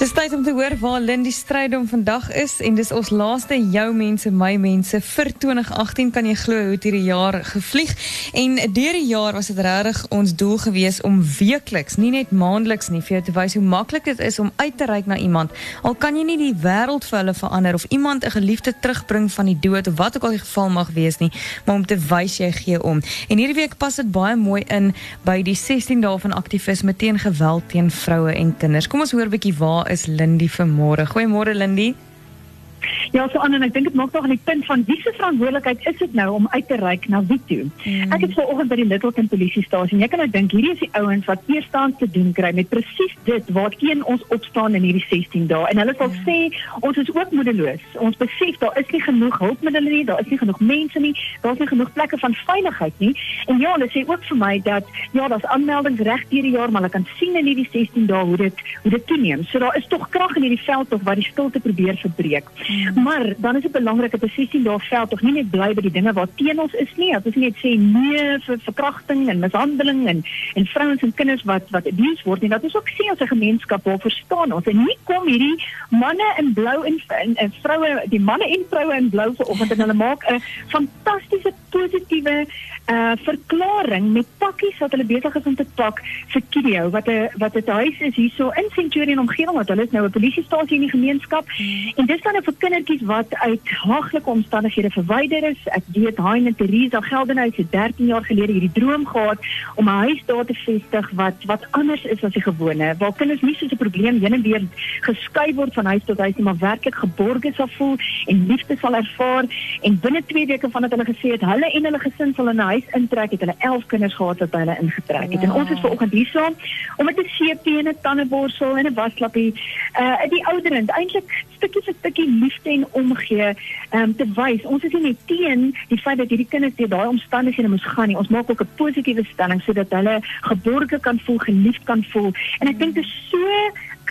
Dis tyd om te hoor waar Lindy Strydom vandag is en dis ons laaste jou mense my mense vir 2018 kan jy glo hoe hierdie jaar gevlieg? En deur die jaar was dit regtig ons doel gewees om weekliks nie net maandeliks nie vir jou te wys hoe maklik dit is om uit te reik na iemand. Al kan jy nie die wêreld vir hulle verander of iemand 'n geliefde terugbring van die dood of wat ook al die geval mag wees nie maar om te wys jy gee om. En hierdie week pas dit baie mooi in by die 16 dae van aktivisme teen geweld teen vroue en kinders. Kom ons hoor 'n bietjie waar is Lindy vanmôre. Goeiemôre Lindy. Ja, so aan en ek dink dit maak nog aan die punt van wie se verantwoordelikheid is dit nou om uit te reik na wie toe. Mm. Ek het vanoggend by die Littleton polisiestasie en jy kan nou dink hierdie is die ouens wat eerstens te doen kry met presies dit waarteen ons opstaan in hierdie 16 dae. En hulle sal mm. sê ons is ook moedeloos. Ons besef daar is nie genoeg hulpmiddele nie, daar is nie genoeg mense nie, daar is nie genoeg plekke van veiligheid nie. En ja, hulle sê ook vir my dat ja, daar's aanmeldings reg deur die jaar, maar hulle kan sien in hierdie 16 dae hoe dit hoe dit toeneem. So daar is tog krag in hierdie veld tog wat die stilte probeer verbreek. Mm. Maar dan is dit belangrik dat 'n 16 dae veld tog nie net bly die dinge wat teen ons is nie. Dit is net sê nee vir verkrachting en mishandeling en en vrouens en kinders wat wat abuse word nie. Dat is ook sê ons 'n gemeenskap waar verstaan ons. En nie kom hierdie manne in blou en, en, en vroue, die manne en vroue in blou vanoggend en hulle maak 'n fantastiese positiewe uh verklaring met pakkies wat hulle besig is om te pak vir Kidio wat 'n wat 'n huis is hierso in Centurion omgewing wat hulle is nou 'n polisiestasie in die gemeenskap mm. en dis dan vir kindertjies wat uit haaglike omstandighede verwyder is. Ek weet Hein en Teresa Geldenhuys het 13 jaar gelede hierdie droom gehad om 'n huis daar te vestig wat wat anders is as die gewone. Waar kinders nie soos 'n probleem heen en weer geskuif word van huis tot huis nie, maar werklik geborge sal voel en liefde sal ervaar en binne 2 weke vandat hulle gesê het hulle en hulle gesin sal in 'n huis intrek, het hulle 11 kinders gehad wat hulle ingetrek het. En ons is vanoggend hier saam om met 'n CP en 'n tandeborsel en 'n waslappie uh die ouderend eintlik stukkie vir stukkie liefde en omgee um, te wys. Ons is nie net teen die feit dat hierdie kinders deur daai omstandighede moes gaan nie. Ons maak ook 'n positiewe stelling sodat hulle geborge kan voel, geliefd kan voel. En ek dink dit is so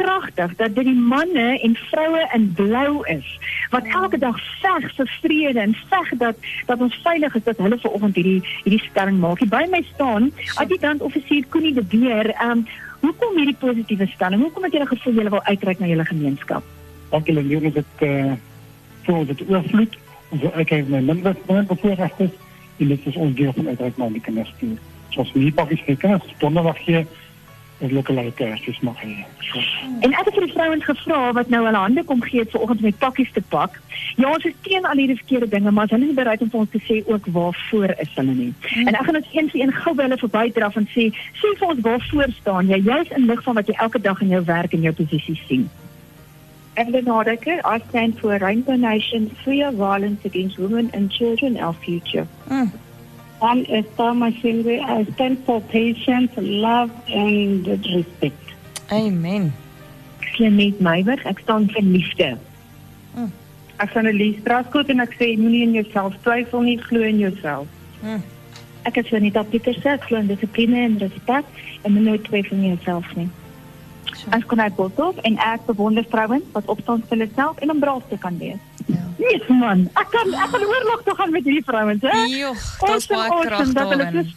kragtig dat dit die manne en vroue in blou is wat elke dag veg vir vrede en veg dat dat ons veilig is dat hulle vanoggend hierdie hierdie stelling maak. By my staan adjutant offisier Koenie de Beer. Um hoekom hierdie positiewe stelling? Hoekom het julle gevoel julle wil uitreik na julle gemeenskap? dank jullie leer dat uh, voor het oorvloed. Ik heb mijn minder bevoorrecht en dit is ons deel van uiteraard naar die kinders toe. Zoals we hier pakjes gekend, donderdag hier is lokale kerstjes mag hê. En ek het vir die vrouens gevra wat nou hulle hande kom gee vir oggend met pakkies te pak. Ja, ons is teen al hierdie verkeerde dinge, maar hulle is bereid om vir ons te sê ook waarvoor is hulle nie. Hmm. En ek gaan ons een vir een gou by hulle verbydraf en sê, sê vir ons waarvoor staan jy juis in lig van wat jy elke dag in jou werk en jou posisie sien. Evelyn Hardeker. I stand for Rainbow Nation, free violence against women and children, our future. Mm. I'm Esther Mashingwe. I stand for patience, love, and respect. Amen. Clement Meiberg. Ek staan vir liefde. Mm. Ek staan Elise Straskoot en ek sê moenie in jouself twyfel nie, glo in jouself. Mm. Ek is Anita Pieterse, ek glo in dissipline en respek en nooit twyfel in jouself nie. Ek kon uit Boshoff en ek bewonder vrouens wat opstaan vir hulle self en om braaf te kan wees. Nee man, ek kan ek kan oorlog toe gaan met hierdie vrouens, hè. Joh, dit is baie kragtig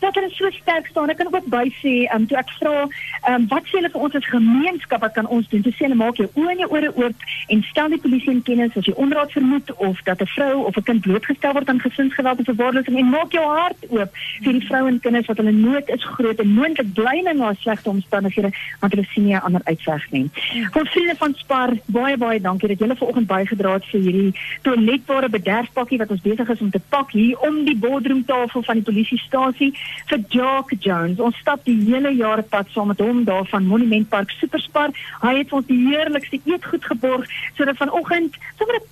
dat hulle so sterk staan. Ek kan ook by sê, ehm um, toe ek vra, ehm wat sê hulle vir ons as gemeenskap wat kan ons doen? Toe sê hulle maak jou oë en jou ore oop en stel die polisie in kennis as jy onraad vermoed of dat 'n vrou of 'n kind blootgestel word aan gesinsgeweld of verwaarlosing en maak jou hart oop vir die vroue en kinders wat hulle nood is groot en moontlik bly in na slegte omstandighede want hulle sien nie 'n ander uitweg nie. Vir vriende van Spar, baie baie dankie dat julle vanoggend bygedra het vir hierdie toiletbare bederfpakkie wat ons besig is om te pak hier om die boardroomtafel van die polisiestasie vir Jock Jones. Ons stap die hele jaar pad saam met hom daar van Monument Park Superspar. Hy het ons die heerlikste eetgoed geborg sodat vanoggend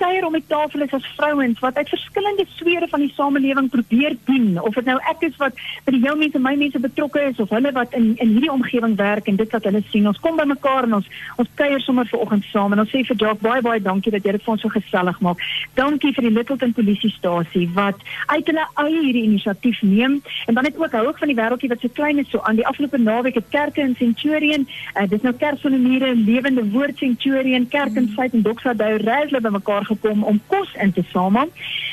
kuier om die tafel is as vrouens wat uit verskillende sfere van die samelewing probeer dien. Of dit nou ek is wat by die jou mense, my mense betrokke is of hulle wat in in hierdie omgewing werk en dit wat hulle sien. Ons kom bymekaar en ons ons kuier sommer vanoggend saam en ons sê vir Jock baie baie dankie dat jy dit vir ons so gesellig maak. Dankie vir die Littleton polisiestasie wat uit hulle eie hierdie inisiatief neem en dan het ek hou ook van die wêreldjie wat so klein is so aan die afgelope naweek het kerke in Centurion, uh, dis nou kerk die mure en lewende woord Centurion, kerk in Suid en Doxa Dou Reisle bymekaar gekom om kos in te samel.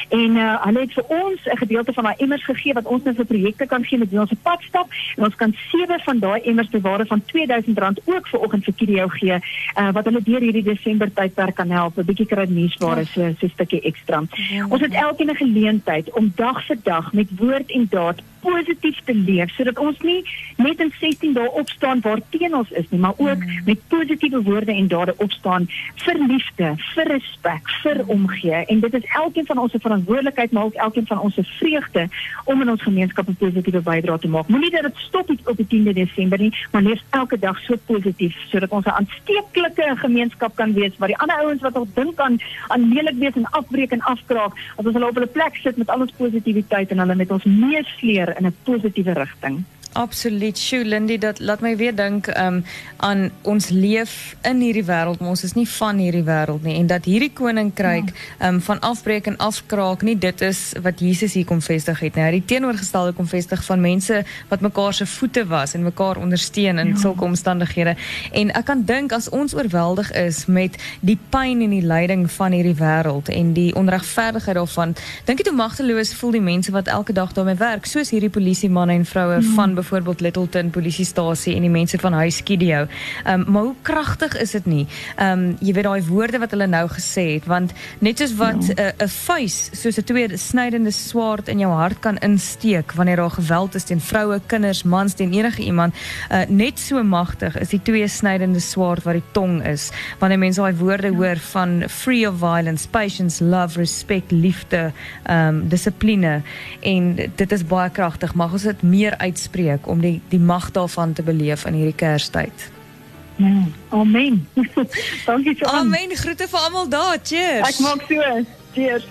En uh, hulle het vir ons 'n gedeelte van daai emmers gegee wat ons nou vir projekte kan gee met ons se padstap en ons kan sewe van daai emmers te waarde van R2000 ook vir oggend vir Kirio gee uh, wat hulle deur hierdie Desember tydperk kan help, 'n bietjie kry nuusware so 'n stukkie ekstra. Ons het elkeen 'n geleentheid om dag vir dag met woord en daad positief te leef sodat ons nie net in 16 dae opstaan waar teen ons is nie, maar ook mm. met positiewe woorde en dade opstaan vir liefde, vir respek, vir omgee en dit is elkeen van ons se verantwoordelikheid maar ook elkeen van ons se vreugde om in ons gemeenskap 'n positiewe bydrae te maak. Moenie dat dit stop op die 10de Desember nie, maar leef elke dag so positief sodat ons 'n aansteeklike gemeenskap kan wees waar die ander ouens wat nog dink aan aan lelik wees en afbreek en afkraak, as ons hulle op hulle plek sit met al ons positiwiteit en hulle met ons meesleer in 'n positiewe rigting. Absoluut. Sjoe, Lindy, dat laat my weer dink um, aan ons leef in hierdie wêreld, maar ons is nie van hierdie wêreld nie en dat hierdie koninkryk um, van afbreek en afkraak nie dit is wat Jesus hier kom vestig het nie. Hy het die teenoorgestelde kom vestig van mense wat mekaar se voete was en mekaar ondersteun in ja. sulke omstandighede. En ek kan dink as ons oorweldig is met die pyn en die lyding van hierdie wêreld en die onregverdigheid daarvan, dink jy hoe magteloos voel die mense wat elke dag daarmee werk, soos hierdie polisie manne en vroue ja. van bijvoorbeeld Littleton polisiestasie en die mense van Huiskidio. Ehm um, maar hoe kragtig is dit nie? Ehm um, jy weet daai woorde wat hulle nou gesê het want net soos wat 'n ja. uh, vuis soos 'n twee snydende swaard in jou hart kan insteek wanneer daar geweld is teen vroue, kinders, mans teen enige iemand, uh, net so magtig is die twee snydende swaard wat die tong is. Wanneer mense daai woorde ja. hoor van free of violence, patience, love, respect, liefde, ehm um, dissipline en dit is baie kragtig. Mag ons dit meer uitspreek week om die die mag daarvan te beleef in hierdie Kerstyd. Ja, amen. Dankie so. Amen. Groete vir almal daar. Cheers. Ek maak so. Cheers.